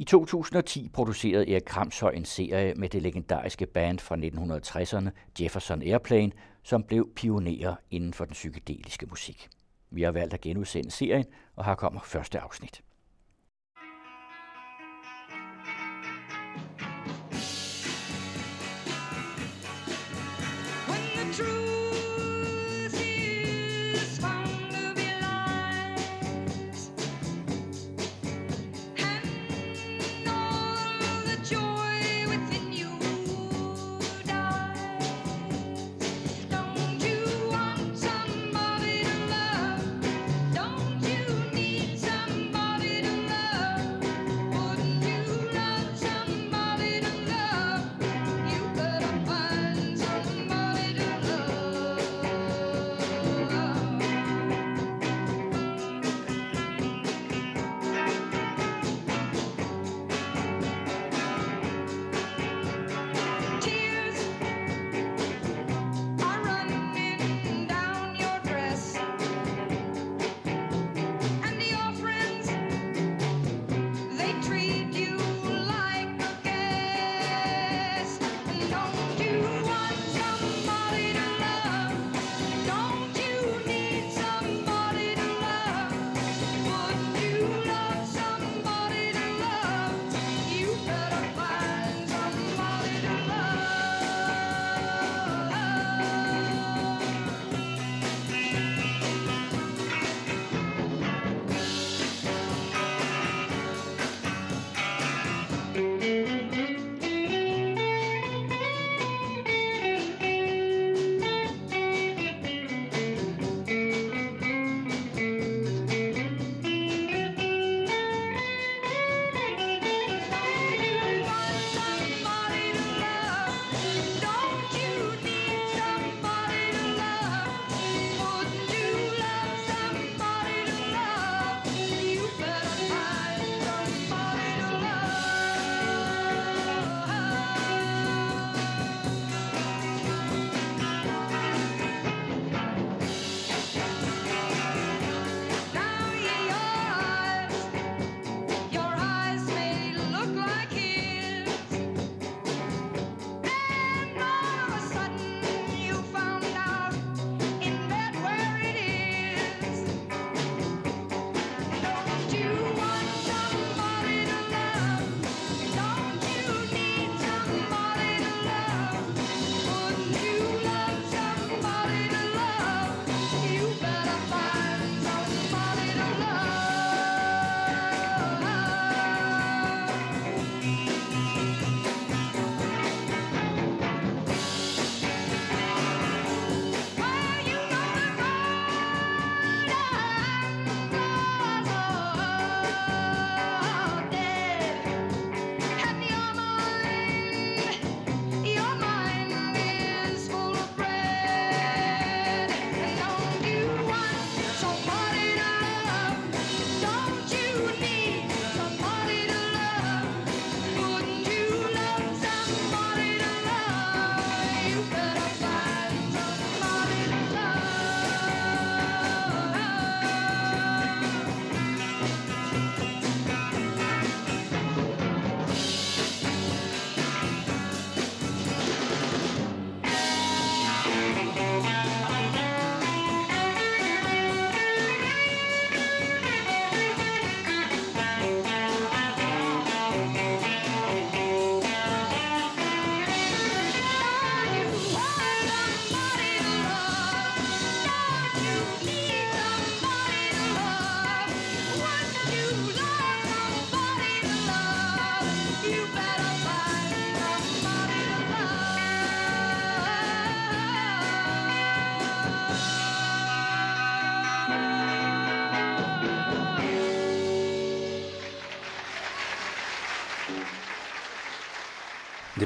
I 2010 producerede Erik Kramshøj en serie med det legendariske band fra 1960'erne Jefferson Airplane, som blev pionerer inden for den psykedeliske musik. Vi har valgt at genudsende serien, og her kommer første afsnit.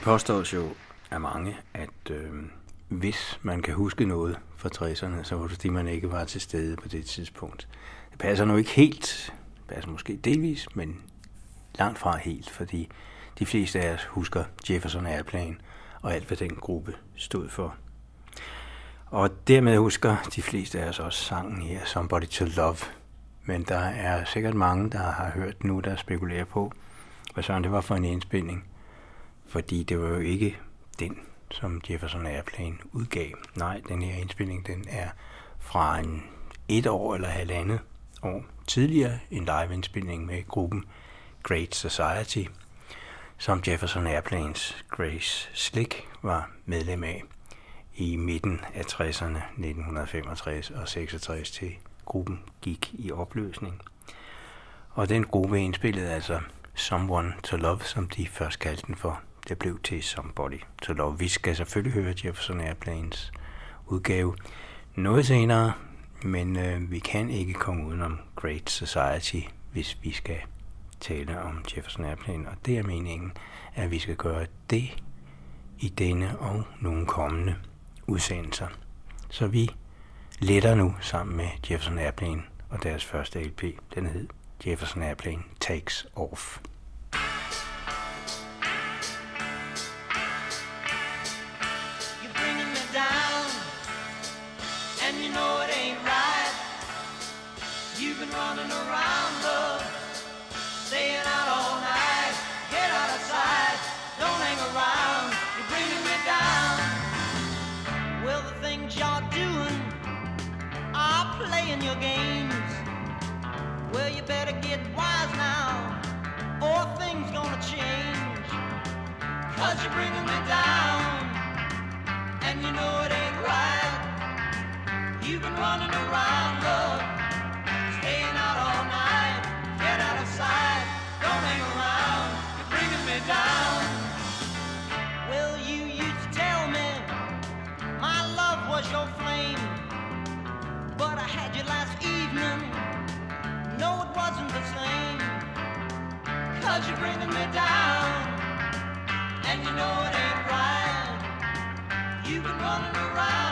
Det påstås jo af mange, at øh, hvis man kan huske noget fra 60'erne, så var det fordi, man ikke var til stede på det tidspunkt. Det passer nu ikke helt, det passer måske delvis, men langt fra helt, fordi de fleste af os husker Jefferson Airplane og alt, hvad den gruppe stod for. Og dermed husker de fleste af os også sangen her, Somebody to Love. Men der er sikkert mange, der har hørt nu, der spekulerer på, hvad sådan det var for en indspilning. Fordi det var jo ikke den, som Jefferson Airplane udgav. Nej, den her indspilning, den er fra en et år eller halvandet år tidligere en live-indspilning med gruppen Great Society, som Jefferson Airplanes Grace Slick var medlem af i midten af 60'erne, 1965 og 66 til gruppen gik i opløsning. Og den gruppe indspillede altså Someone to Love, som de først kaldte den for. Det blev til Somebody to Love. Vi skal selvfølgelig høre Jefferson Airplanes udgave noget senere, men øh, vi kan ikke komme udenom Great Society, hvis vi skal tale om Jefferson Airplane, og det er meningen, at vi skal gøre det i denne og nogle kommende udsendelser. Så vi letter nu sammen med Jefferson Airplane og deres første LP. Den hed Jefferson Airplane Takes Off. Cause you're bringing me down, and you know it ain't right. You've been running around,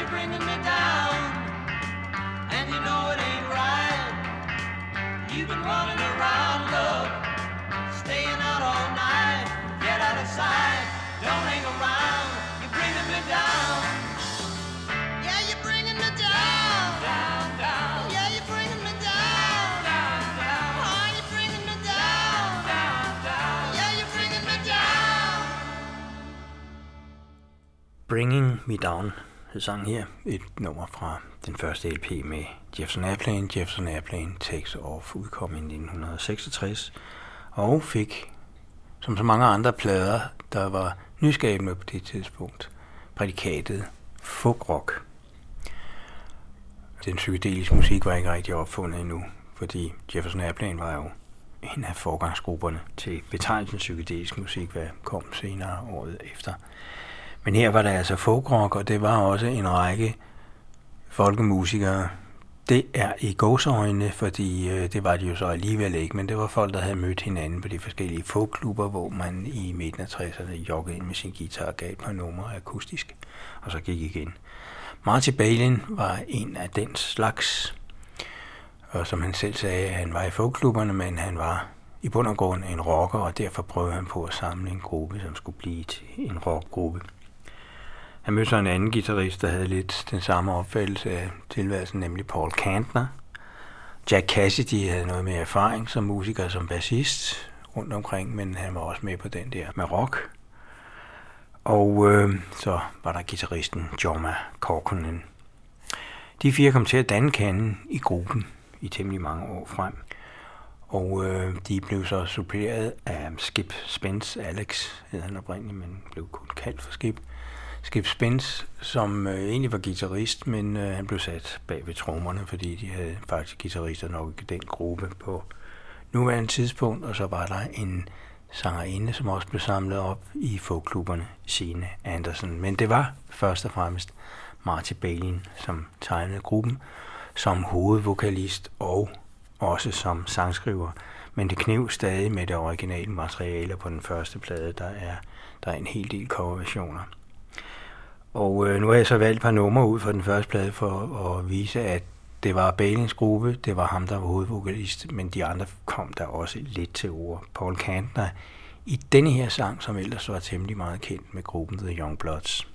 you're bringing me down. And you know it ain't right. You've been running around, love, staying out all night. Get out of sight, don't hang around. You're bringing me down. Bringing me down. Sang her. Et nummer fra den første LP med Jefferson Airplane. Jefferson Airplane Takes Off udkom i 1966 og fik, som så mange andre plader, der var nyskabende på det tidspunkt, prædikatet folk rock. Den psykedeliske musik var ikke rigtig opfundet endnu, fordi Jefferson Airplane var jo en af forgangsgrupperne til betegnelsen psykedelisk musik, hvad kom senere året efter. Men her var der altså folkrock, og det var også en række folkemusikere. Det er i gåseøjne, fordi øh, det var de jo så alligevel ikke, men det var folk, der havde mødt hinanden på de forskellige folkklubber, hvor man i midten af 60'erne joggede ind med sin guitar og gav et par numre akustisk, og så gik igen. Marty Balin var en af den slags, og som han selv sagde, han var i folkklubberne, men han var i bund og grund en rocker, og derfor prøvede han på at samle en gruppe, som skulle blive til en rockgruppe. Jeg mødte så en anden guitarist, der havde lidt den samme opfattelse af tilværelsen, nemlig Paul Kantner. Jack Cassidy havde noget mere erfaring som musiker som bassist rundt omkring, men han var også med på den der med rock. Og øh, så var der guitaristen Jorma Korkunen. De fire kom til at danne kanden i gruppen i temmelig mange år frem. Og øh, de blev så suppleret af Skip Spence, Alex hed han oprindeligt, men blev kun kaldt for Skip. Skip Spence, som øh, egentlig var guitarist, men øh, han blev sat bag ved trommerne, fordi de havde faktisk guitarister nok i den gruppe på nuværende tidspunkt, og så var der en sangerinde, som også blev samlet op i folkklubberne, Signe Andersen. Men det var først og fremmest Marty Balin, som tegnede gruppen som hovedvokalist og også som sangskriver. Men det knev stadig med det originale materiale på den første plade, der er, der er en hel del coverversioner. Og øh, nu har jeg så valgt et par numre ud fra den første plade for at vise, at det var Balings gruppe, det var ham, der var hovedvokalist, men de andre kom der også lidt til ord. Paul Kantner i denne her sang, som ellers var temmelig meget kendt med gruppen The Young Bloods.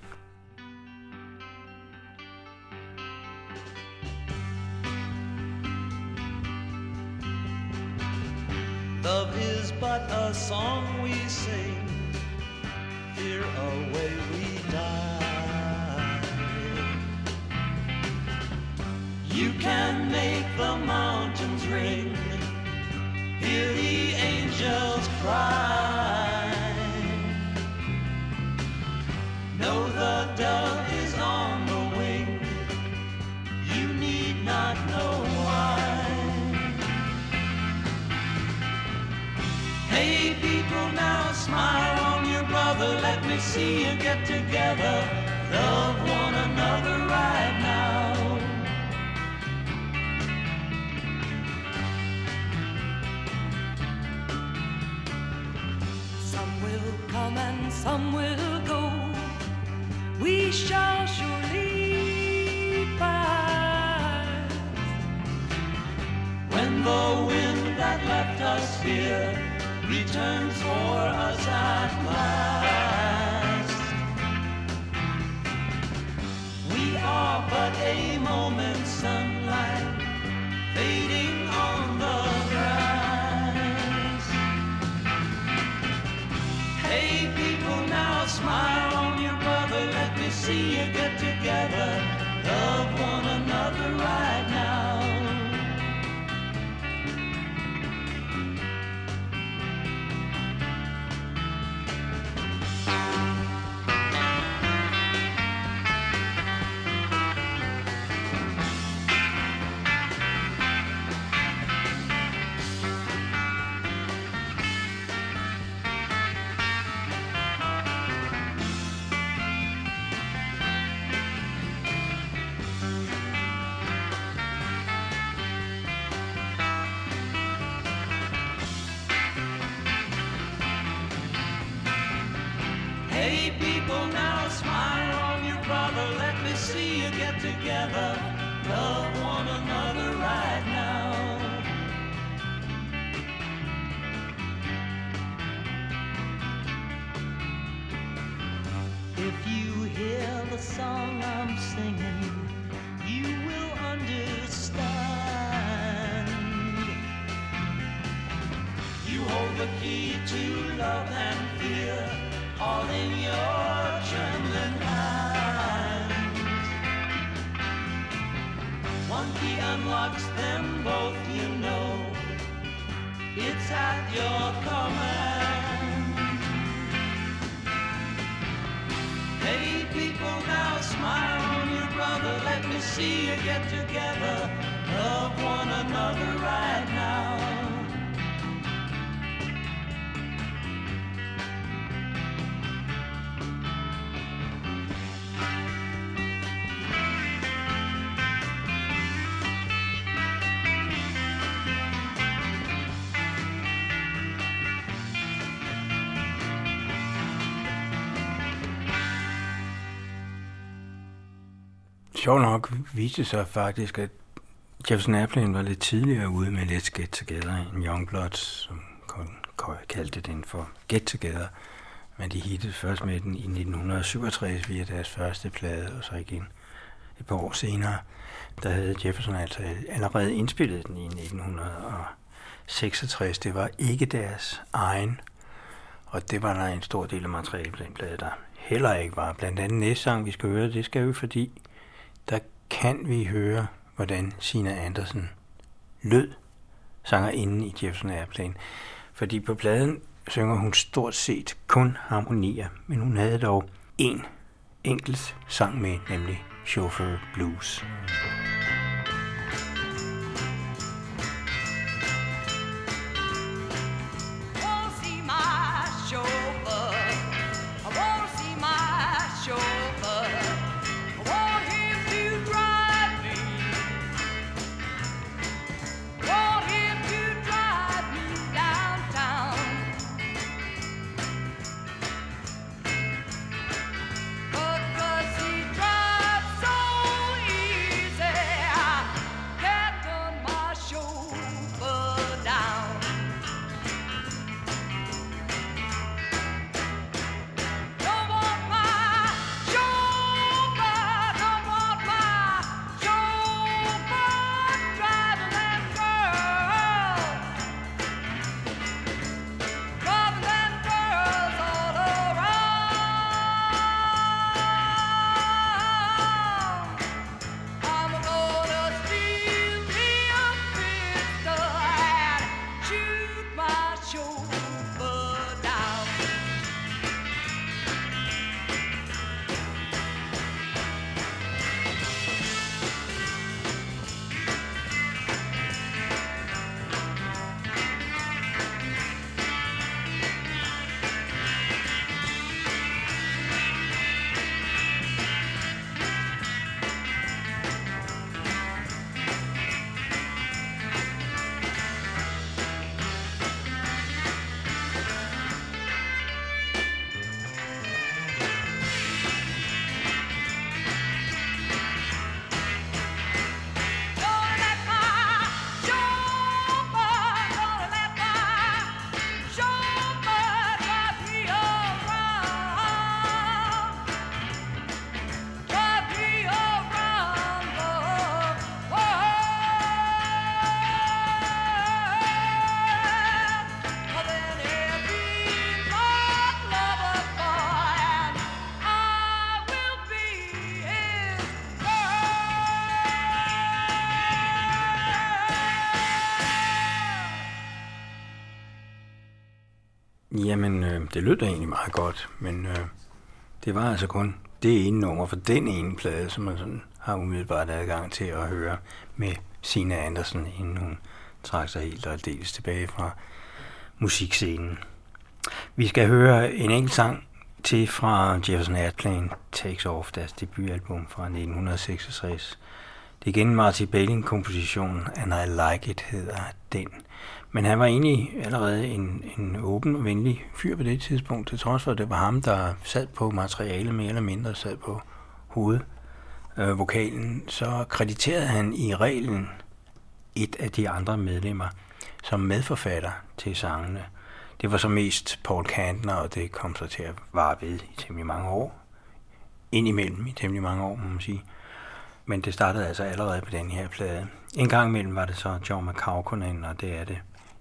Love is but a song we sing, fear away we You can make the mountains ring, hear the angels cry. Know the dove is on the wing, you need not know why. Hey people now smile on your brother. Let me see you get together. Love one another right now some will go. We shall surely pass. When the wind that left us here Returns for us at last We are but a moment's together Love one another right now. If you hear the song I'm singing You will understand. You hold the key to love and fear, all in key them both, you know. It's at your command. Hey, people, now smile on your brother. Let me see you get together. Love one another right now. Sjovt nok viste det sig faktisk, at Jefferson Airplane var lidt tidligere ude med Let's Get Together, en Youngbloods, som kaldte den for Get Together. Men de hittede først med den i 1967 via deres første plade, og så igen et par år senere, der havde Jefferson altså allerede indspillet den i 1966. Det var ikke deres egen, og det var der en stor del af materialet på den plade, der heller ikke var. Blandt andet næste sang, vi skal høre, det skal vi, fordi der kan vi høre, hvordan Sina Andersen lød sanger inde i Jefferson Airplane. Fordi på pladen synger hun stort set kun harmonier, men hun havde dog en enkelt sang med, nemlig Chauffeur Blues. Jamen, øh, det lød da egentlig meget godt, men øh, det var altså kun det ene nummer for den ene plade, som man sådan har umiddelbart adgang til at høre med Sina Andersen, inden hun trak sig helt og aldeles tilbage fra musikscenen. Vi skal høre en enkelt sang til fra Jefferson Airplane Takes Off, deres debutalbum fra 1966. Det er igen Marty Bailing-kompositionen, And I Like It hedder den. Men han var egentlig allerede en, en åben og venlig fyr på det tidspunkt, til trods for, at det var ham, der sad på materiale mere eller mindre, sad på hovedvokalen, øh, så krediterede han i reglen et af de andre medlemmer som medforfatter til sangene. Det var så mest Paul Kantner, og det kom så til at vare ved i temmelig mange år. Indimellem i temmelig mange år, må man sige. Men det startede altså allerede på den her plade. En gang imellem var det så John McCaukonen, og det er det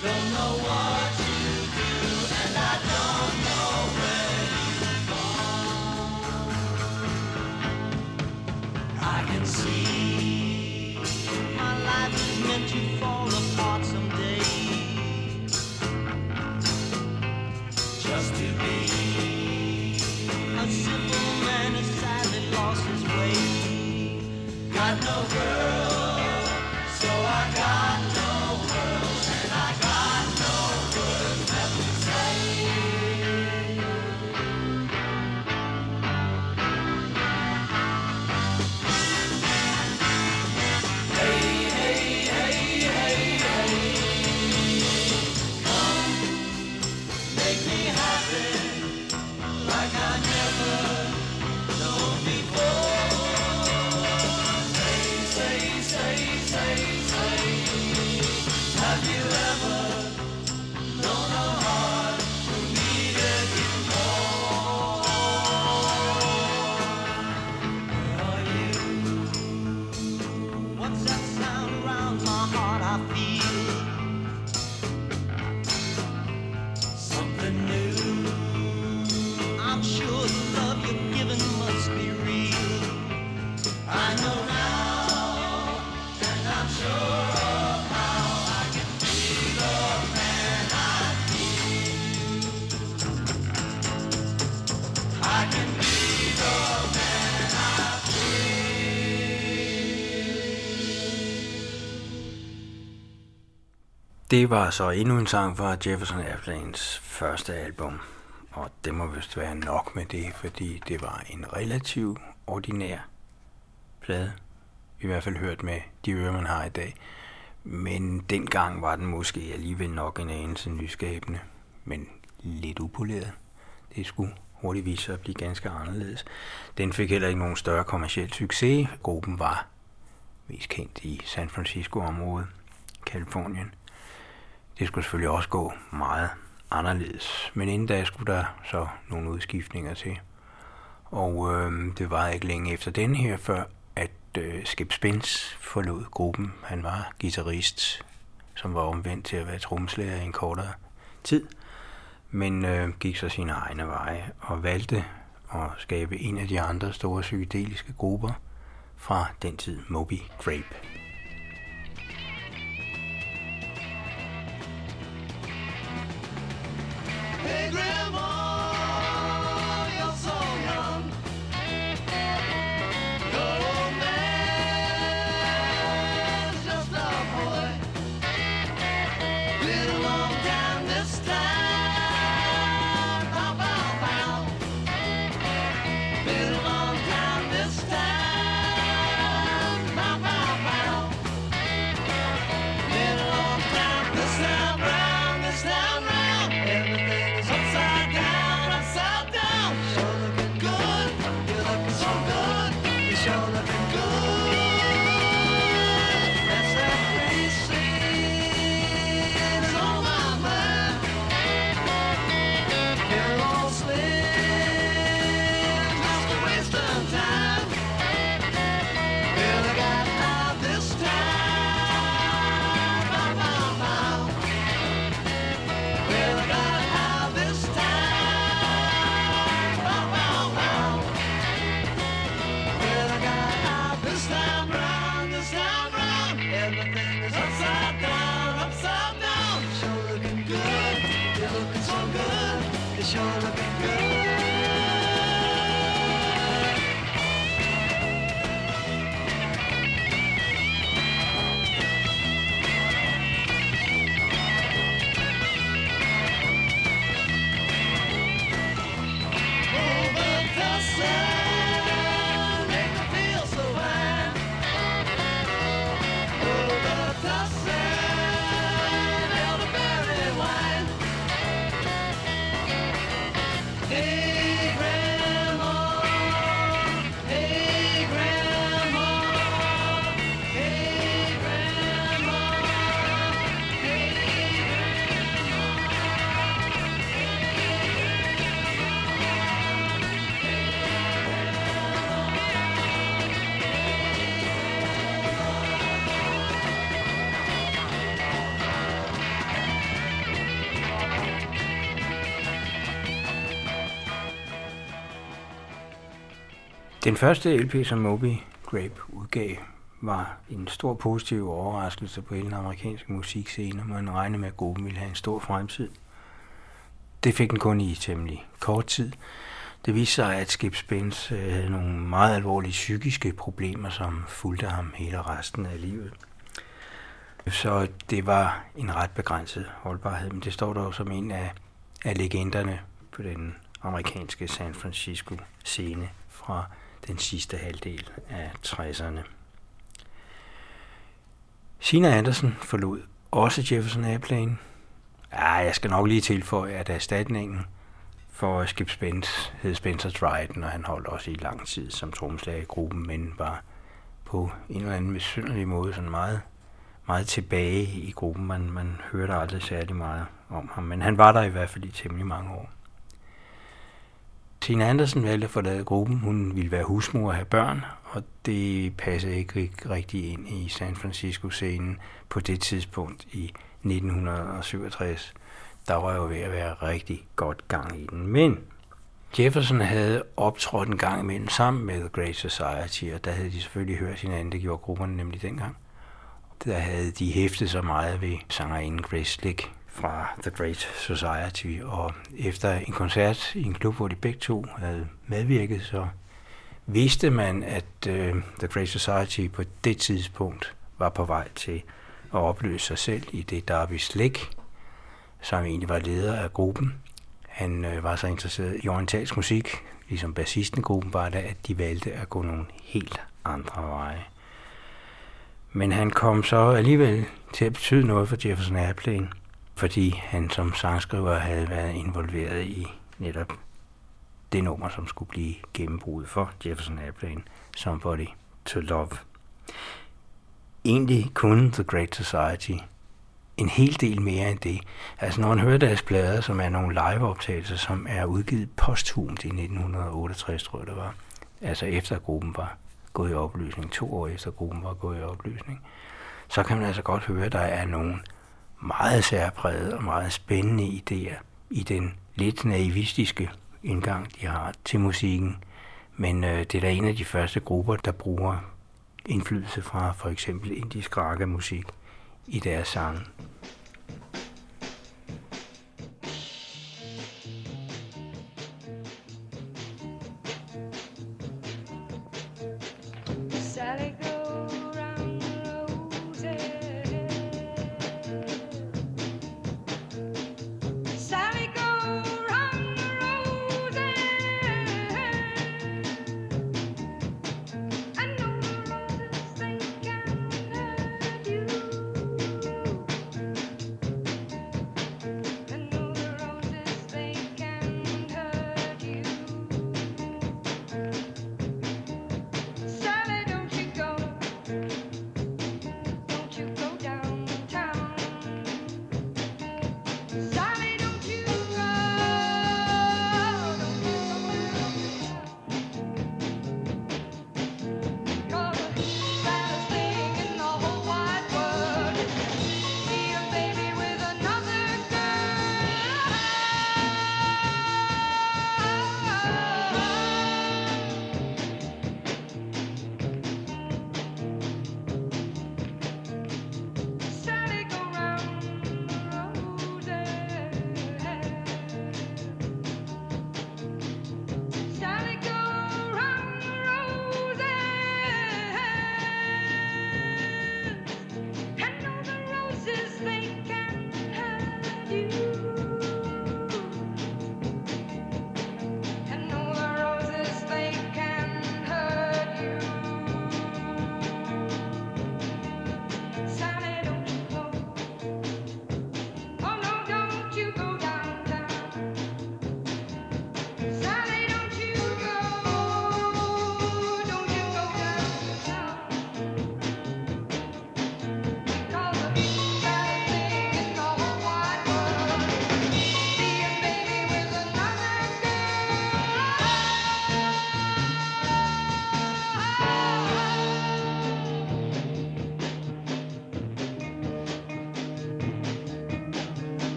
don't know what Det var så endnu en sang fra Jefferson Airplanes første album, og det må vist være nok med det, fordi det var en relativ ordinær plade, i hvert fald hørt med de ører, man har i dag. Men dengang var den måske alligevel nok en anelse nyskabende, men lidt upoleret. Det skulle hurtigt vise sig at blive ganske anderledes. Den fik heller ikke nogen større kommersiel succes. Gruppen var mest kendt i San Francisco-området, Kalifornien. Det skulle selvfølgelig også gå meget anderledes. Men inden da skulle der så nogle udskiftninger til. Og øh, det var ikke længe efter den her, før at øh, Skip Spence forlod gruppen. Han var guitarist, som var omvendt til at være tromslærer i en kortere tid. Men øh, gik så sine egne veje og valgte at skabe en af de andre store psykedeliske grupper fra den tid, Moby Grape. Den første LP, som Moby Grape udgav, var en stor positiv overraskelse på hele den amerikanske musikscene. Man regnede med, at gruppen ville have en stor fremtid. Det fik den kun i temmelig kort tid. Det viste sig, at Skip Spence øh, havde nogle meget alvorlige psykiske problemer, som fulgte ham hele resten af livet. Så det var en ret begrænset holdbarhed, men det står dog som en af, af legenderne på den amerikanske San Francisco scene fra den sidste halvdel af 60'erne. Sina Andersen forlod også Jefferson Airplane. Ja, jeg skal nok lige tilføje, at erstatningen for Skip Spence hed Spencer Dryden, og han holdt også i lang tid som tromslag i gruppen, men var på en eller anden besynderlig måde sådan meget, meget tilbage i gruppen. Man, man hørte aldrig særlig meget om ham, men han var der i hvert fald i temmelig mange år. Tina Andersen valgte at forlade gruppen. Hun ville være husmor og have børn, og det passede ikke rigtig ind i San Francisco-scenen på det tidspunkt i 1967. Der var jo ved at være rigtig godt gang i den. Men Jefferson havde optrådt en gang imellem sammen med The Great Society, og der havde de selvfølgelig hørt hinanden. Det gjorde grupperne nemlig dengang. Der havde de hæftet så meget ved sangerinden Grace Slick, fra The Great Society, og efter en koncert i en klub, hvor de begge to havde medvirket, så vidste man, at øh, The Great Society på det tidspunkt var på vej til at opløse sig selv i det Darby Slick, som egentlig var leder af gruppen. Han øh, var så interesseret i orientalsk musik, ligesom bassisten gruppen var det, at de valgte at gå nogle helt andre veje. Men han kom så alligevel til at betyde noget for Jefferson Airplane, fordi han som sangskriver havde været involveret i netop det nummer, som skulle blive gennembrudet for Jefferson Airplane, Somebody to Love. Egentlig kunne The Great Society en hel del mere end det. Altså når man hører deres plader, som er nogle liveoptagelser, som er udgivet posthumt i 1968, tror jeg det var, altså efter gruppen var gået i opløsning, to år efter gruppen var gået i opløsning, så kan man altså godt høre, at der er nogen, meget særpræget og meget spændende idéer i den lidt naivistiske indgang, de har til musikken. Men øh, det er da en af de første grupper, der bruger indflydelse fra for eksempel indisk musik i deres sang.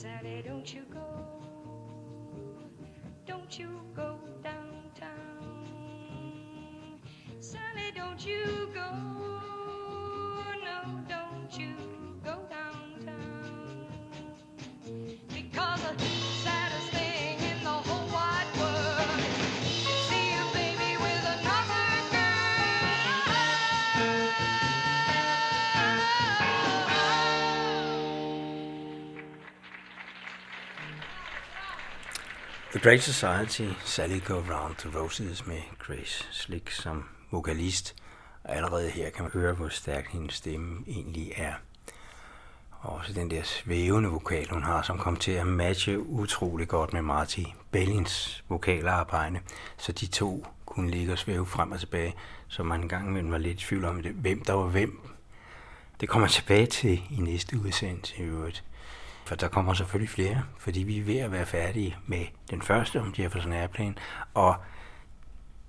Sally, don't you go. Don't you go downtown. Sally, don't you go. The Great Society, Sally Go Round to Roses med Grace Slick som vokalist. Og allerede her kan man høre, hvor stærk hendes stemme egentlig er. Og også den der svævende vokal, hun har, som kom til at matche utrolig godt med Marty Bellins vokalarbejde. Så de to kunne ligge og svæve frem og tilbage, så man engang imellem var lidt i tvivl om, hvem der var hvem. Det kommer tilbage til i næste udsendelse i øvrigt. For der kommer selvfølgelig flere, fordi vi er ved at være færdige med den første om Jefferson Airplane. Og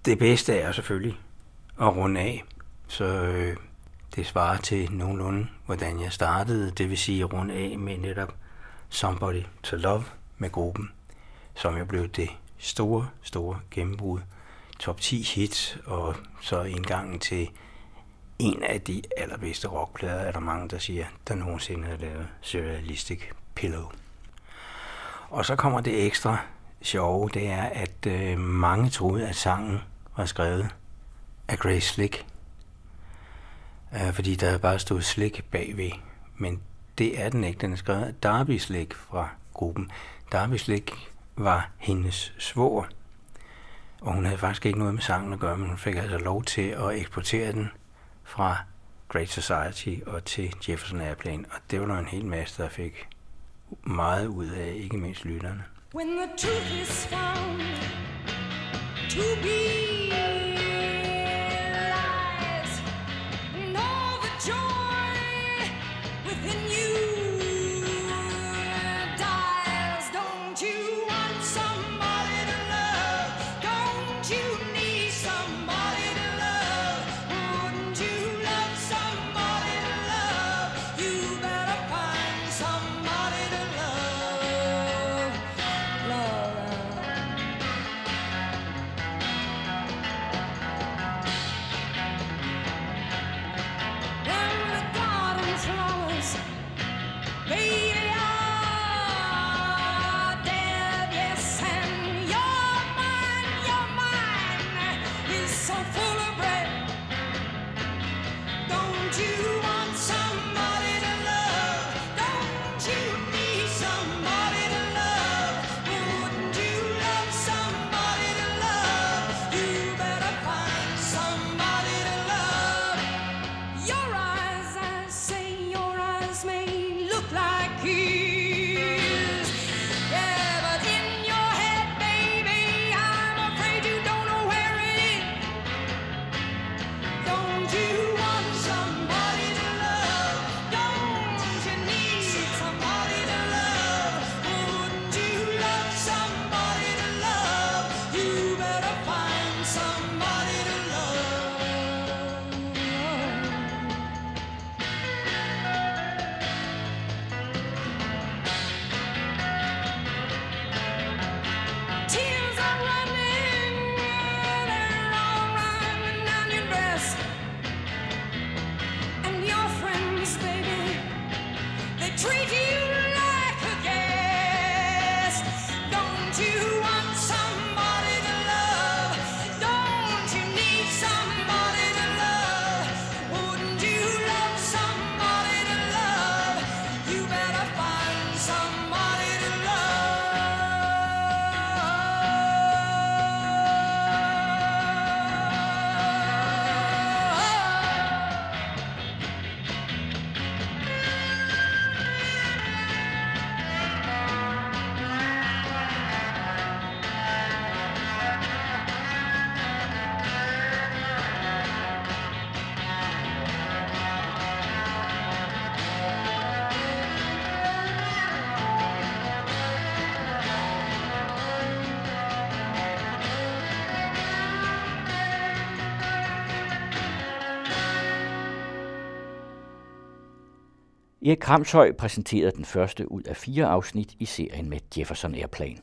det bedste er selvfølgelig at runde af, så øh, det svarer til nogenlunde, hvordan jeg startede. Det vil sige at runde af med netop Somebody to Love med gruppen, som jo blev det store, store gennembrud. Top 10 hits, og så indgangen til en af de allerbedste rockplader, er der mange, der siger, der nogensinde har lavet Surrealistic Pillow. Og så kommer det ekstra sjove, det er, at øh, mange troede, at sangen var skrevet af Grace Slick. Øh, fordi der bare stod Slick bagved. Men det er den ikke. Den er skrevet af Darby Slick fra gruppen. Darby Slick var hendes svoger. Og hun havde faktisk ikke noget med sangen at gøre, men hun fik altså lov til at eksportere den fra Great Society og til Jefferson Airplane. Og det var der en hel masse, der fik meget ud af, ikke mindst lytterne. When the truth is found to be Erik Kramshøj præsenterede den første ud af fire afsnit i serien med Jefferson Airplane.